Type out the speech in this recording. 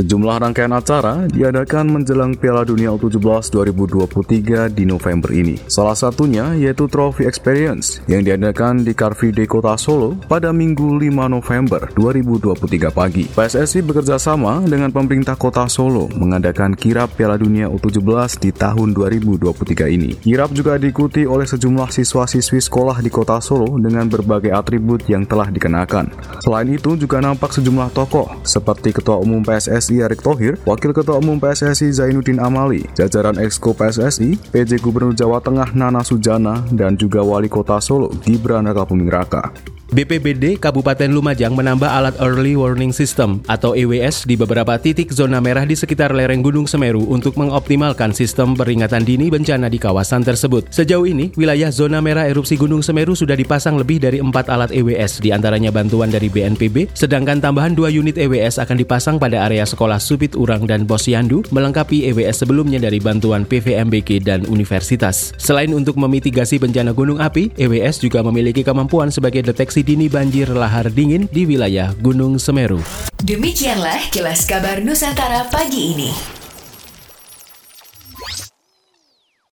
Sejumlah rangkaian acara diadakan menjelang Piala Dunia U17 2023 di November ini. Salah satunya yaitu Trophy Experience yang diadakan di Car Free Day Kota Solo pada Minggu 5 November 2023 pagi. PSSI bekerja sama dengan pemerintah Kota Solo mengadakan kirap Piala Dunia U17 di tahun 2023 ini. Kirap juga diikuti oleh sejumlah siswa-siswi sekolah di Kota Solo dengan berbagai atribut yang telah dikenakan. Selain itu juga nampak sejumlah tokoh seperti Ketua Umum PSSI PSSI Erick Thohir, Wakil Ketua Umum PSSI Zainuddin Amali, jajaran Exco PSSI, PJ Gubernur Jawa Tengah Nana Sujana, dan juga Wali Kota Solo Gibran Raka Buming Raka. BPBD Kabupaten Lumajang menambah alat Early Warning System atau EWS di beberapa titik zona merah di sekitar lereng Gunung Semeru untuk mengoptimalkan sistem peringatan dini bencana di kawasan tersebut. Sejauh ini, wilayah zona merah erupsi Gunung Semeru sudah dipasang lebih dari empat alat EWS, di antaranya bantuan dari BNPB, sedangkan tambahan dua unit EWS akan dipasang pada area sekolah Supit Urang dan Posyandu, melengkapi EWS sebelumnya dari bantuan PVMBG dan Universitas. Selain untuk memitigasi bencana gunung api, EWS juga memiliki kemampuan sebagai deteksi deteksi dini banjir lahar dingin di wilayah Gunung Semeru. Demikianlah kilas kabar Nusantara pagi ini.